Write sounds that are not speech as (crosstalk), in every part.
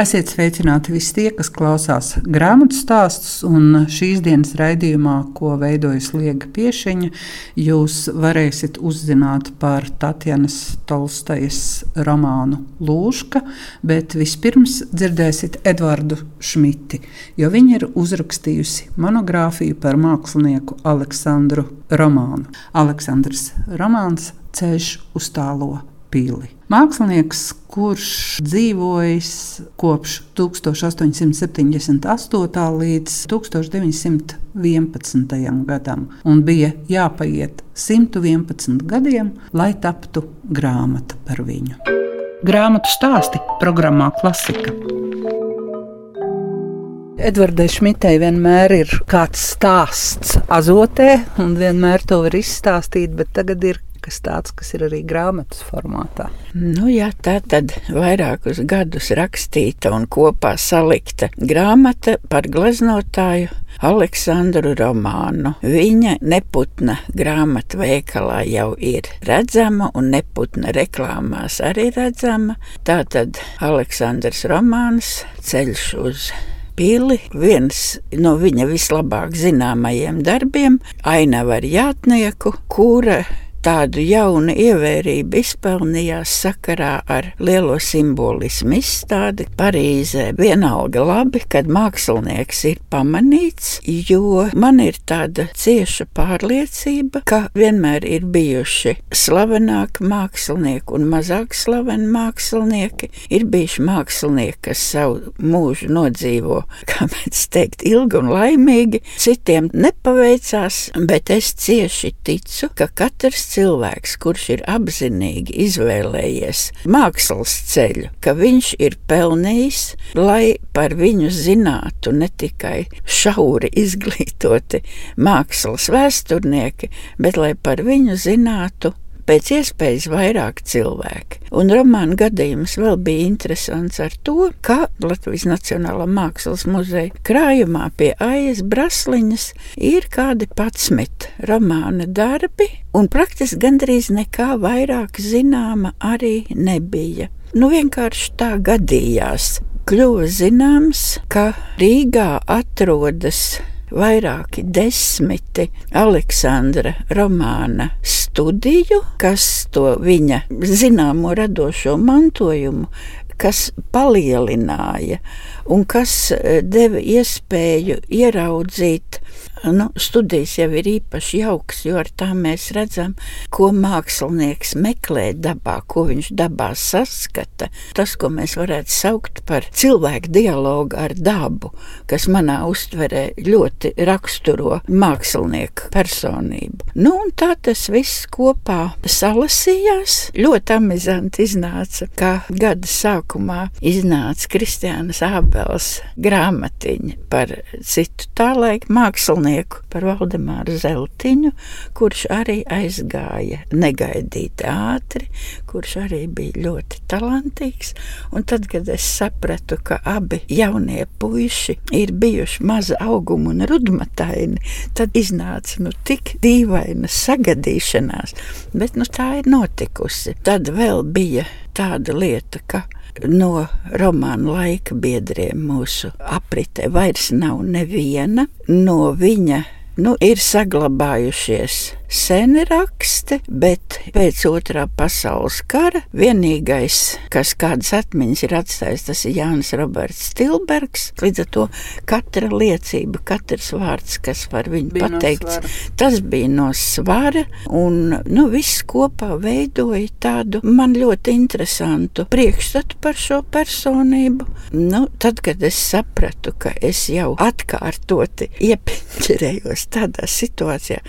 Esiet sveicināti visi tie, kas klausās grāmatu stāstus. Šīs dienas raidījumā, ko veidojas Liega Piešiņa, jūs varēsiet uzzināt par Tatjanas Tolstajas romānu Lūška, bet vispirms dzirdēsiet Edvardu Šmiti, jo viņa ir uzrakstījusi monogrāfiju par mākslinieku Aleksandru Romānu. Aleksandrs Romāns Ceļš uz tālo pili. Mākslinieks, kurš dzīvojis kopš 1878. līdz 1911. gadam, un bija jāpaiet 111 gadiem, lai taptu grāmata par viņu. Grāmatu stāsti programmā Klasika. Edvardai Šmitei vienmēr ir kāds stāsts azotē, un vienmēr to var izstāstīt, bet tagad ir kas tāds, kas ir arī grāmatas formātā. Nu, jā, tā tad vairākus gadus rakstīta un kopā salikta grāmata par gleznotāju Aleksandru Romānu. Viņa neputna grāmatu veikalā jau ir redzama un neputna reklāmās arī redzama. Tātad Aleksandrs Romāns ceļš uz pili. Viens no viņa vislabāk zināmajiem darbiem - Ainava ar jātnieku, kura tādu jaunu ievērību izpelnījās sakarā ar lielo simbolismu izstādi Parīzē. Vienalga labi, kad mākslinieks ir pamanīts, jo man ir tāda cieša pārliecība, ka vienmēr ir bijuši slavenāki mākslinieki un mazāk slaveni mākslinieki. Ir bijuši mākslinieki, kas savu mūžu nodzīvo, (laughs) kā mēs teikt, ilgi un laimīgi, citiem nepaveicās, bet es cieši ticu, ka katrs cilvēks, kurš ir apzinīgi izvēlējies mākslas ceļu, ka viņš ir pelnījis, lai par viņu zinātu ne tikai šauri izglītoti mākslas vēsturnieki, bet lai par viņu zinātu pēc iespējas vairāk cilvēki. Un romāna gadījums vēl bija interesants ar to, ka Latvijas Nacionālā Mākslas muzeja krājumā pie Aijas Brasliņas ir kādi patsmit romāna darbi, un praktiski gandrīz nekā vairāk zināma arī nebija. Nu, vienkārši tā gadījās. Kļuva zināms, ka Rīgā atrodas vairāki desmiti Aleksandra romāna studiju, kas to viņa zināmo radošo mantojumu kas palielināja un kas eh, deva iespēju ieraudzīt Nu, studijas jau ir īpaši jauks, jo ar tām mēs redzam, ko mākslinieks meklē dabā, ko viņš dabā saskata. Tas, ko mēs varētu saukt par cilvēku dialogu ar dabu, kas manā uztverē ļoti raksturo mākslinieku personību. Nu, tā tas viss kopā salasījās. Ļoti amizanti iznāca, kā gada sākumā iznāca Kristiānas Ābels grāmatiņa par citu tā laika mākslinieku dzīvnieku par Valdemāru Zeltiņu, kurš arī aizgāja negaidīti ātri, kurš arī bija ļoti talantīgs. Un tad, kad es sapratu, ka abi jaunie puiši ir bijuši maza auguma un rudmataini, tad iznāca nu, tik dīvaina sagadīšanās, bet nu, tā ir notikusi. Tad vēl bija tāda lieta, ka no romāna laika biedriem mūsu apritē vairs nav neviena no viņa. Nu, ir saglabājušies seni raksti, bet pēc otrā pasaules kara vienīgais, kas kādas atmiņas ir atstājis, tas ir Jānis Roberts Stilbergs. Līdz ar to katra liecība, katrs vārds, kas par viņu bija pateikts, no tas bija no svara, un nu, viss kopā veidoja tādu man ļoti interesantu priekšstatu par šo personību. Nu, tad, kad es sapratu, ka es jau atkārtoti (laughs) iepiņķerējos tādā situācijā,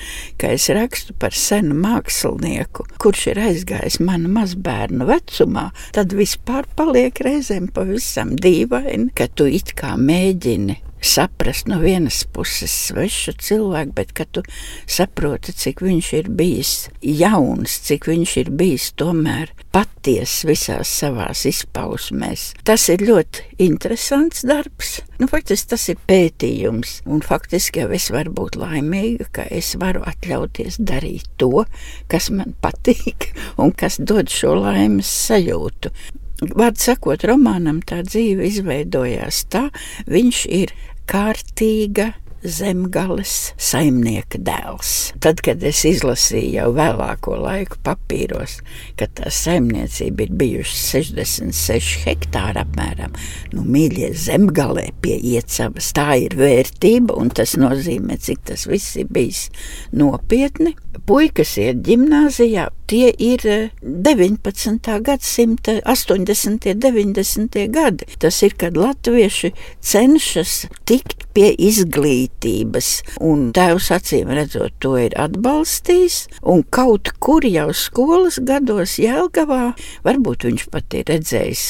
ka es rakstu par senu mākslinieku, kurš ir aizgājis manu mazbērnu vecumā, tad vispār paliek reizēm pavisam dīvaini, ka tu it kā mēģini saprast no vienas puses svešu cilvēku, bet kad tu saproti, cik viņš ir bijis jauns, cik viņš ir bijis tomēr patiesa visās savās izpausmēs. Tas ir ļoti interesants darbs. Nu, faktiski tas ir pētījums, un faktiski jau es varu būt laimīga, ka es varu atļauties darīt to, kas man patīk un kas dod šo laimes sajūtu. Vārds sakot, romānam tā dzīve izveidojās tā, viņš ir kārtīga zemgales saimnieka dēls. Tad, kad es izlasīju jau vēlāko laiku papīros, ka tā saimniecība ir bijusi 66 hektāri apmēram, nu, mīļie zemgalē pie iecavas, tā ir vērtība, un tas nozīmē, cik tas viss ir bijis nopietni. Puikas iet ģimnāzijā, tie ir 19. gadsimta 80. un 90. gadi. Tas ir, kad latvieši cenšas tikt pie izglītības, un tēvs acīm redzot to ir atbalstījis, un kaut kur jau skolas gados Jēlgavā, varbūt viņš pat ir redzējis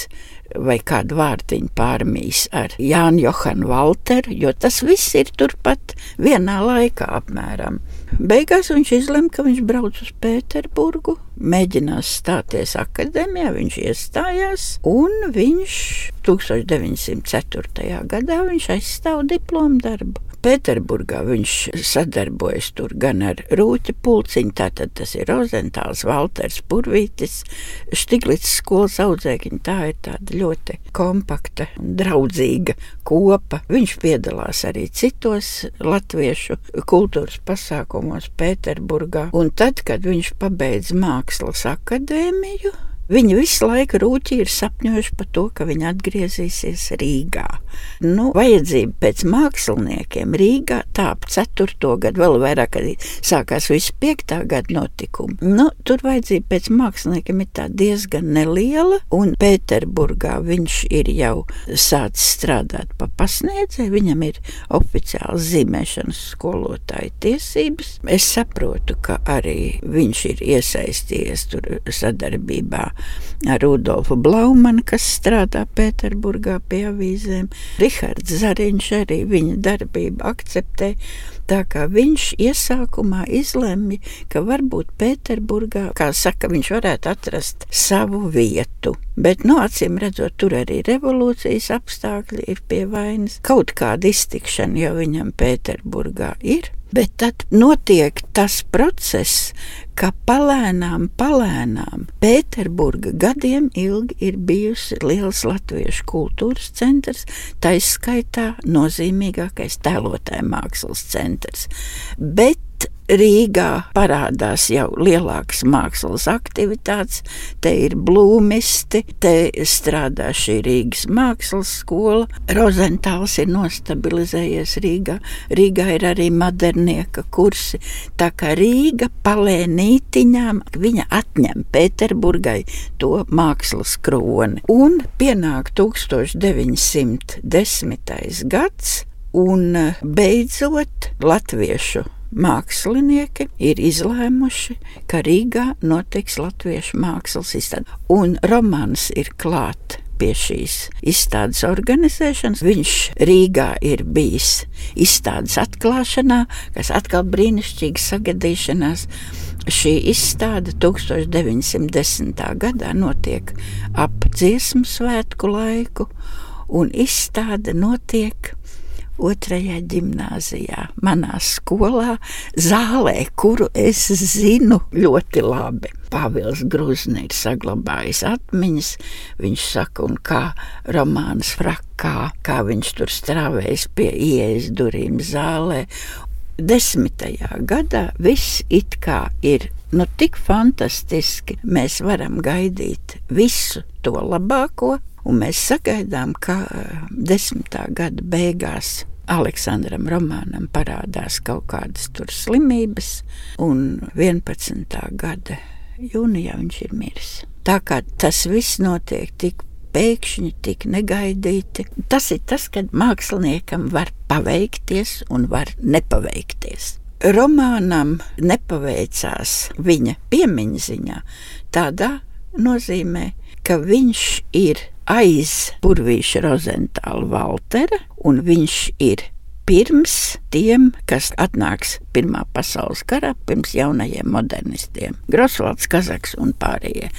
vai kādu vārtiņu pārmīs ar Jānu Johanu Valteru, jo tas viss ir turpat vienā laikā apmēram. Beigās viņš izlemj, ka viņš brauc uz Pēterburgu, mēģinās stāties akadēmijā, viņš iestājās, un viņš 1904. gadā viņš aizstāv diplomu darbu. Pēterburgā viņš sadarbojas tur gan ar Rūķa pulciņu, tātad tas ir Rozentāls, Valters Purvītis, Štiglits skolas audzēkņi, tā ir tāda ļoti kompakta un draudzīga kopa. Viņš piedalās arī citos latviešu kultūras pasākumos Pēterburgā, un tad, kad viņš pabeidz mākslas akadēmiju, Viņi visu laiku rūķi ir sapņojuši par to, ka viņi atgriezīsies Rīgā. Nu, vajadzība pēc māksliniekiem Rīgā tāp 4. gadu, vēl vairāk, kad sākās viss 5. gada notikumi. Nu, tur vajadzība pēc māksliniekiem ir diezgan neliela, un Pēterburgā viņš ir jau sācis strādāt pa pasniedzēju, viņam ir oficiāls zīmēšanas skolotāja tiesības. Es saprotu, ka arī viņš ir iesaistījies tur sadarbībā ar Rudolfu Blaumanu, kas strādā Pēterburgā pie avīzēm. Rihards Zariņš arī viņa darbību akceptē. Tā kā viņš iesākumā izlemj, ka varbūt Pēterburgā, kā saka, viņš varētu atrast savu vietu. Bet, nu, acīm redzot, tur arī revolūcijas apstākļi ir pie vainas. Kaut kāda iztikšana jau viņam Pēterburgā ir. Bet tad notiek tas process, ka palēnām, palēnām Pēterburga gadiem ilgi ir bijusi liels latviešu kultūras centrs, tā izskaitā nozīmīgākais tēlotāja mākslas centrs. Bet Rīgā parādās jau lielākas mākslas aktivitātes, te ir blūmisti, te strādā šī Rīgas mākslas skola. Rozentāls ir nostabilizējies Rīgā, Rīgā ir arī modernieka kursi. Tā kā Rīga palēnītiņām viņa atņem Pēterburgai to mākslas kroni. Un pienāk 1910. gads, un beidzot latviešu mākslinieki ir izlēmuši, ka Rīgā notiks latviešu mākslas izstāde. Un romāns ir klāts pie šīs izstādes organizēšanas. Viņš Rīgā ir bijis izstādes atklāšanā, kas atkal brīnišķīgi sagadīšanās. Šī izstāde 1910. gadā notiek ap dziesmu svētku laiku, un izstāde notiek otrajā gimnājā, manā skolā, zālē, kuru es zinu ļoti labi. Pāvils Grūzne ir saglabājis atmiņas. Viņš saka, un kā romāns frakā, kā viņš tur strāvējas pie ieejas durvīm zālē. Desmitajā gadā viss it kā ir nu, tik fantastiski. Mēs varam gaidīt visu to labāko, un mēs sagaidām, ka desmitā gada beigās Aleksandram Romanam parādās kaut kādas tur slimības, un 11. gada jūnijā viņš ir miris. Tā kā tas viss notiek tik pēkšņi, tik negaidīti, tas ir tas, kad māksliniekam var paveikties un var nepaveikties. Romānam nepaveicās viņa piemiņas ziņā tādā nozīmē, ka viņš ir aiz Purvīša Rozentāla Valtera, un viņš ir pirms tiem, kas atnāks Pirmā pasaules karā, pirms jaunajiem modernistiem, Grosvalds, Kazaks un pārējie.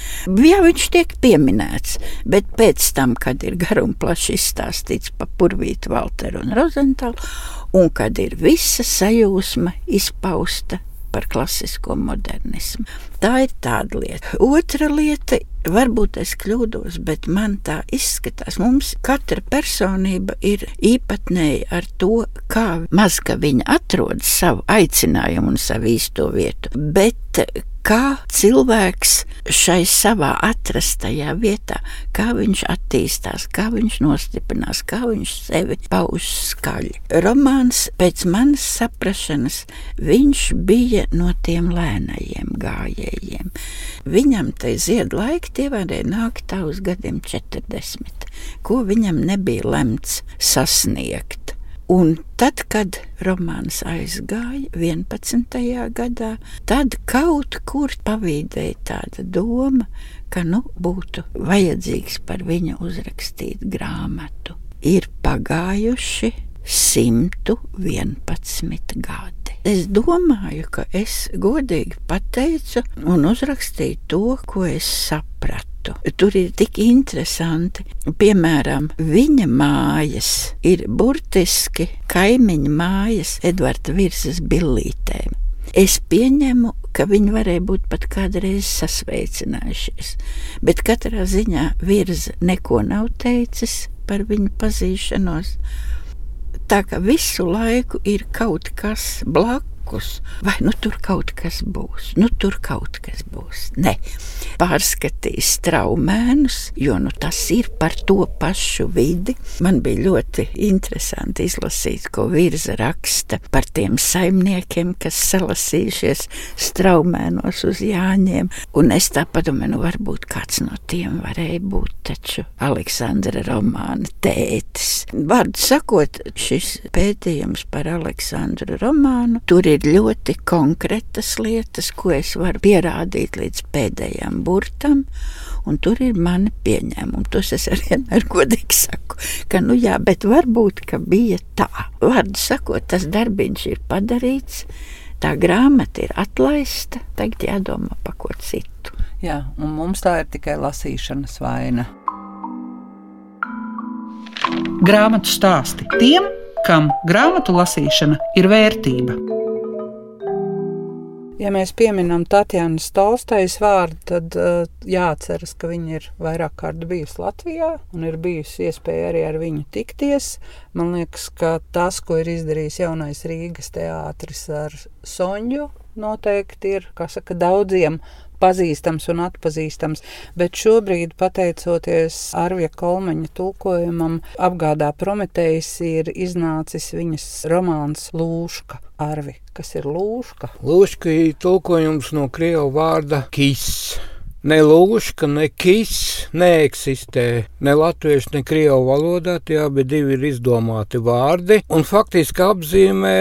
Jā, viņš tiek pieminēts, bet pēc tam, kad ir gar un plaši izstāstīts par Purvītu, Valteru un Rozentālu, un kad ir visa sajūsma izpausta par klasisko modernismu. Tā ir tāda lieta. Otra lieta, varbūt es kļūdos, bet man tā izskatās. Mums katra personība ir īpatnēja ar to, kā maz ka viņa atrod savu aicinājumu un savu īsto vietu. Bet kā cilvēks šai savā atrastajā vietā, kā viņš attīstās, kā viņš nostiprinās, kā viņš sevi pauž skaļi. Romāns pēc manas saprašanas, viņš bija no tiem lēnajiem gājējiem. Viņam te ziedu laiki tie varēja nākt tā uz gadiem 40, ko viņam nebija lemts sasniegt. Un tad, kad romāns aizgāja 11. gadā, tad kaut kur pavīdēja tāda doma, ka nu būtu vajadzīgs par viņu uzrakstīt grāmatu. Ir pagājuši 111 gadi. Es domāju, ka es godīgi pateicu un uzrakstīju to, ko es sapratu vietu. Tur ir tik interesanti. Piemēram, viņa mājas ir burtiski kaimiņa mājas Edvarda virsmas billītēm. Es pieņemu, ka viņi varēja būt pat kādreiz sasveicinājušies, bet katrā ziņā virza neko nav teicis par viņu pazīšanos. Tā kā visu laiku ir kaut kas blakus blakus. Vai nu tur kaut kas būs, nu tur kaut kas būs. Nē, pārskatīs traumēnus, jo nu, tas ir par to pašu vidi. Man bija ļoti interesanti izlasīt, ko virza raksta par tiem saimniekiem, kas salasījušies straumēnos uz Jāņiem. Un es tā padomāju, nu varbūt kāds no tiem varēja būt taču Aleksandra romāna tētis. Vārdu sakot, šis pētījums par Aleksandru romānu, tur ir ļoti konkrētas lietas, ko es varu pierādīt līdz pēdējiem burtam. Un tur ir mani pieņēmumi. Tos es arī (laughs) vienmēr godīgi saku, ka, nu jā, bet varbūt, ka bija tā. Vārdu sakot, tas darbiņš ir padarīts, tā grāmata ir atlaista, tagad jādomā par ko citu. Jā, un mums tā ir tikai lasīšanas vaina. Grāmatu stāsti tiem, kam grāmatu lasīšana ir vērtība. Ja mēs pieminam Tatjana Stolstejas vārdu, tad uh, jāatceras, ka viņa ir vairāk kārt bijusi Latvijā un ir bijusi iespēja arī ar viņu tikties. Man liekas, ka tas, ko ir izdarījis jaunais Rīgas teātris ar Soņu, noteikti ir saka, daudziem pazīstams un atpazīstams, bet šobrīd, pateicoties Arvija Kolmeņa tulkojumam, apgādā Prometējs ir iznācis viņas romāns Lūška. Arvi, kas ir lūška? Lūška ir tulkojums no krievu vārda kis. Ne lūška, ne kis neeksistē ne latviešu, ne krievu valodā. Tie abi ir izdomāti vārdi. Un faktiski apzīmē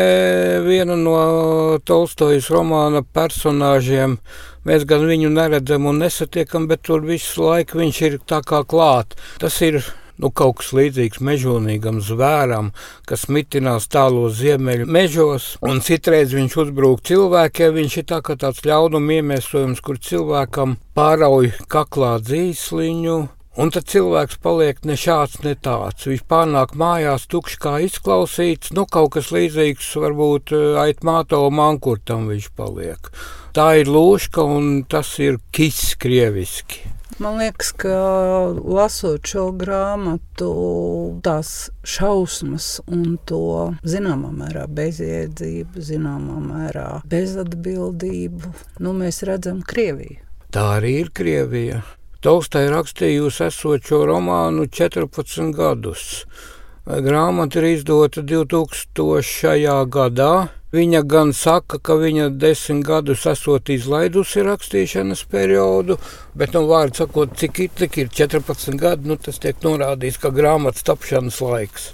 vienu no Tolstojas romāna personāžiem. Mēs gan viņu neredzam un nesatiekam, bet tur visu laiku viņš ir tā kā klāt. Tas ir nu, kaut kas līdzīgs mežonīgam zvēram, kas mitinās tālos ziemeļu mežos, un citreiz viņš uzbrūk cilvēkiem. Viņš ir tā kā tāds ļaunuma iemiesojums, kur cilvēkam pārauj kaklā dzīsliņu. Un tad cilvēks paliek ne šāds, ne tāds. Viņš pārnāk mājās, tukšs kā izklausīts, nu kaut kas līdzīgs varbūt eh, aitmāto mankurtam viņš paliek. Tā ir lūška un tas ir kis krieviski. Man liekas, ka lasot šo grāmatu, tās šausmas un to zināmā mērā bezjēdzību, zināmā mērā bezatbildību, nu, mēs redzam Krieviju. Tā arī ir Krievija. Tolstai rakstīja, jūs esot šo romānu 14 gadus. Grāmata ir izdota 2000. gadā. Viņa gan saka, ka viņa desmit gadus esot izlaidusi rakstīšanas periodu, bet, nu, vārdu sakot, cik ir, cik ir 14 gadi, nu, tas tiek norādīts, ka grāmatas tapšanas laiks.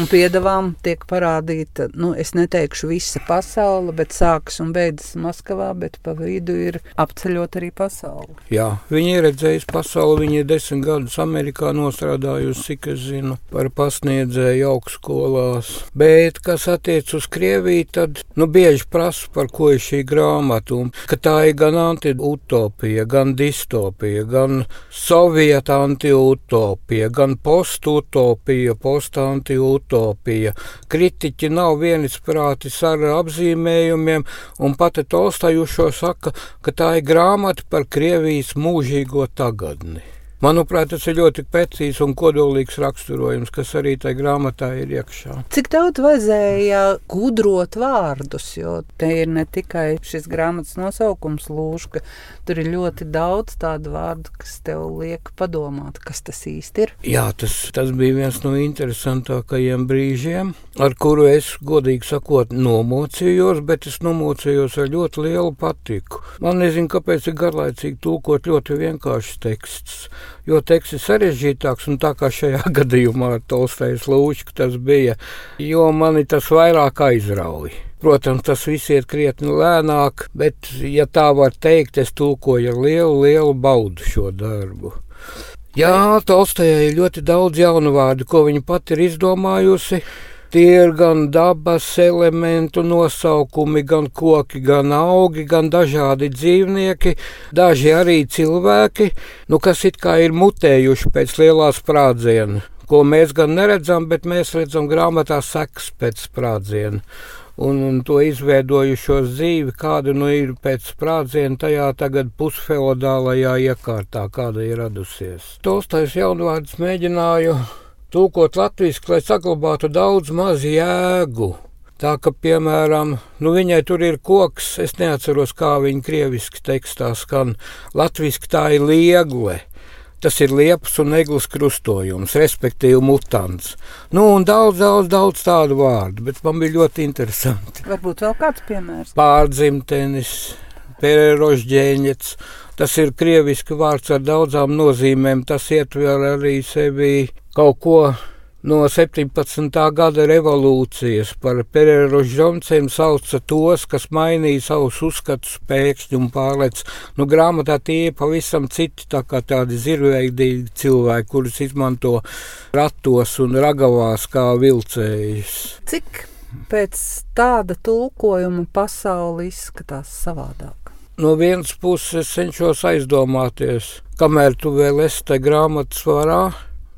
Un piedāvām tiek parādīta, nu, es neteikšu visa pasaule, bet sākas un beidzas Maskavā, bet pa vidu ir apceļot arī pasauli. Jā, viņa ir redzējusi pasauli, viņa ir desmit gadus Amerikā nostrādājusi, cik es zinu, par pasniedzēju augstskolās. Bet, kas attiec uz Krieviju, tad Nu, bieži prasa, par ko ir šī grāmata. Un, tā ir gan anti-utopija, gan distopija, gan sovieta anti-utopija, gan post-utopija, post-anti-utopija. Kritiķi nav vienisprātis ar apzīmējumiem, un pati Tolstajušo saka, ka tā ir grāmata par Krievijas mūžīgo tagadni. Manuprāt, tas ir ļoti precīzs un kodolīgs raksturojums, kas arī tajā grāmatā ir iekšā. Cik daudz vajadzēja gudrot vārdus, jo te ir ne tikai šis grāmatas nosaukums lūžka, tur ir ļoti daudz tādu vārdu, kas tev liek padomāt, kas tas īsti ir. Jā, tas, tas bija viens no interesantākajiem brīžiem, ar kuru es, godīgi sakot, nomocījos, bet es nomocījos ar ļoti lielu patiku. Man nezinu, kāpēc ir garlaicīgi tulkot ļoti vienkāršs teksts jo teksts ir sarežģītāks, un tā kā šajā (laughs) gadījumā ar Tolstejas lūčku tas bija, jo mani tas vairāk aizrauja. Protams, tas viss iet krietni lēnāk, bet, ja tā var teikt, es tulkoju ar lielu, lielu baudu šo darbu. Jā, Tolstejai ir ļoti daudz jaunu vārdu, ko viņa pati ir izdomājusi. Tie ir gan dabas elementu nosaukumi, gan koki, gan augi, gan dažādi dzīvnieki, daži arī cilvēki, nu, kas it kā ir mutējuši pēc lielā sprādziena, ko mēs gan neredzam, bet mēs redzam grāmatā sekas pēc sprādziena un, un to izveidojušo dzīvi, kāda nu ir pēc sprādziena tajā tagad pusfeodālajā iekārtā, kāda ir radusies. Tolstais jaunvārds mēģināju tūkot latviešu, lai saglabātu daudz maz jēgu. Tā kā, piemēram, nu viņai tur ir koks, es neatceros, kā viņa krieviski tekstā skan. Latviešu tā ir liegle. Tas ir liepas un eglis krustojums, respektīvi mutants. Nu, un daudz, daudz, daudz tādu vārdu, bet man bija ļoti interesanti. Varbūt vēl kāds piemērs. Pārdzimtenis, pererožģēņets. Tas ir krieviski vārds ar daudzām nozīmēm. Tas ietver arī sevi kaut ko no 17. gada revolūcijas par pererožģonciem sauca tos, kas mainīja savus uzskatus pēkšņi un pārlec. Nu, grāmatā tie ir pavisam citi, tā kā tādi zirveidīgi cilvēki, kurus izmanto ratos un ragavās kā vilcējus. Cik pēc tāda tulkojuma pasauli izskatās savādāk? No vienas puses cenšos aizdomāties, kamēr tu vēl esi tajā grāmatas varā,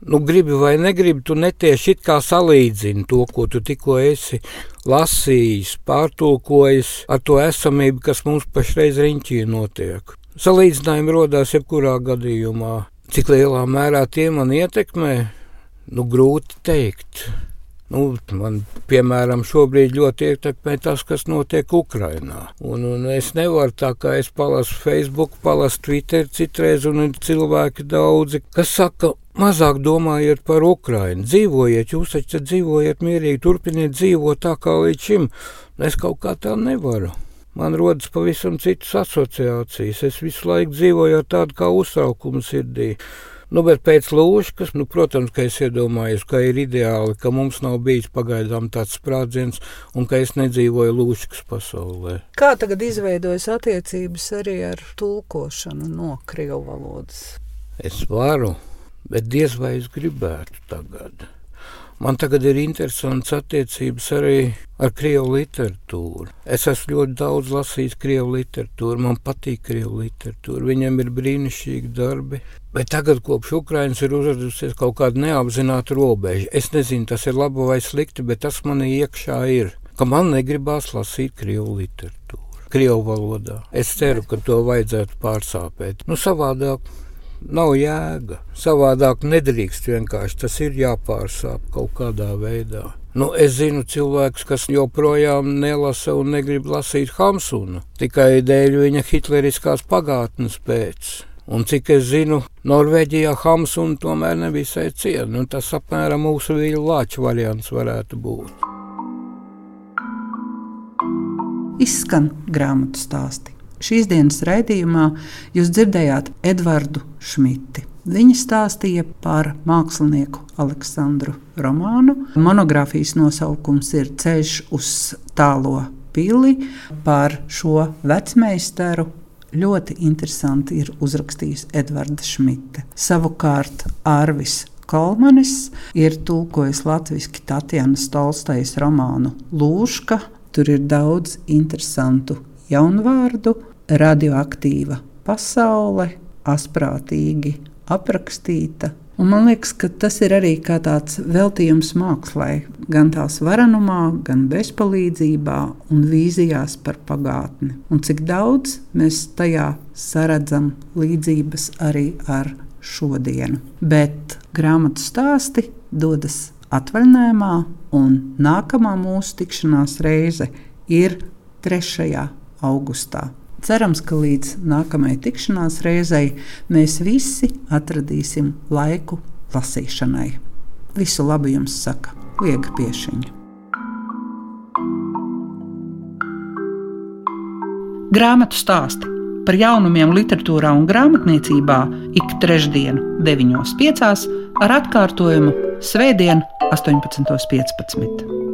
nu, gribi vai negribi, tu netieši kā salīdzini to, ko tu tikko esi lasījis, pārtulkojis ar to esamību, kas mums pašreiz riņķī notiek. Salīdzinājumi rodās jebkurā gadījumā. Cik lielā mērā tie man ietekmē, nu, grūti pateikt. Nu, man, piemēram, šobrīd ļoti ietekmē tas, kas notiek Ukrajinā. Un, un es nevaru tā kā es palasu Facebook, palasu Twitter citreiz, un ir cilvēki daudzi, kas saka, mazāk domājiet par Ukrajinu. Dzīvojiet, jūs taču dzīvojat mierīgi, turpiniet dzīvot tā kā līdz šim. Es kaut kā tā nevaru. Man rodas pavisam citas asociācijas. Es visu laiku dzīvoju ar tādu kā uztraukumu sirdī. Nu, bet pēc lūškas, nu, protams, ka es iedomājos, ka ir ideāli, ka mums nav bijis pagaidām tāds sprādziens un ka es nedzīvoju lūškas pasaulē. Kā tagad izveidojas attiecības arī ar tulkošanu no krievu valodas? Es varu, bet diez vai es gribētu tagad. Man tagad ir interesants attiecības arī ar krievu literatūru. Es esmu ļoti daudz lasījis krievu literatūru, man patīk krievu literatūra, viņam ir brīnišķīgi darbi. Bet tagad, kopš Ukrainas ir uzradusies kaut kāda neapzināta robeža, es nezinu, tas ir labi vai slikti, bet tas man iekšā ir, ka man negribās lasīt krievu literatūru. Krievu valodā. Es ceru, ka to vajadzētu pārsāpēt. Nu, savādāk nav jēga. Savādāk nedrīkst vienkārši tas ir jāpārsāp kaut kādā veidā. Nu, es zinu cilvēkus, kas joprojām nelasa un negrib lasīt Hamsunu tikai dēļ viņa hitleriskās pagātnes pēc. Un cik es zinu, Norvēģijā Hamsuna tomēr nevisai ciena. Nu, tas apmēram mūsu vīļu lāču variants varētu būt. izskan grāmatu stāsti. Šīs dienas raidījumā jūs dzirdējāt Edvardu Šmiti. Viņa stāstīja par mākslinieku Aleksandru Romānu. Monogrāfijas nosaukums ir Ceļš uz tālo pili par šo vecmeistaru. Ļoti interesanti ir uzrakstījis Edvards Šmita. Savukārt Arvis Kolmanis ir tulkojis latviešu Tatjana Stolstejas romānu Lūška. Tur ir daudz interesantu jaunvārdu, radioaktīva pasaule, asprātīgi aprakstīta. Un man liekas, ka tas ir arī tāds veltījums mākslā, gan tās varenumā, gan bezpalīdzībā un vīzijās par pagātni. Un cik daudz mēs tajā saredzam līdzības arī ar šodienu. Bet grāmatu stāsti dodas atvaļinājumā, un nākamā mūsu tikšanās reize ir 3. augustā. Cerams, ka līdz nākamajai tikšanās reizei mēs visi atradīsim laiku lasīšanai. Visu labu jums saka Liega Piešiņa. Grāmatu stāsti par jaunumiem literatūrā un grāmatniecībā ik trešdienu, 9.5. ar atkārtojumu Svētdien, 18.15.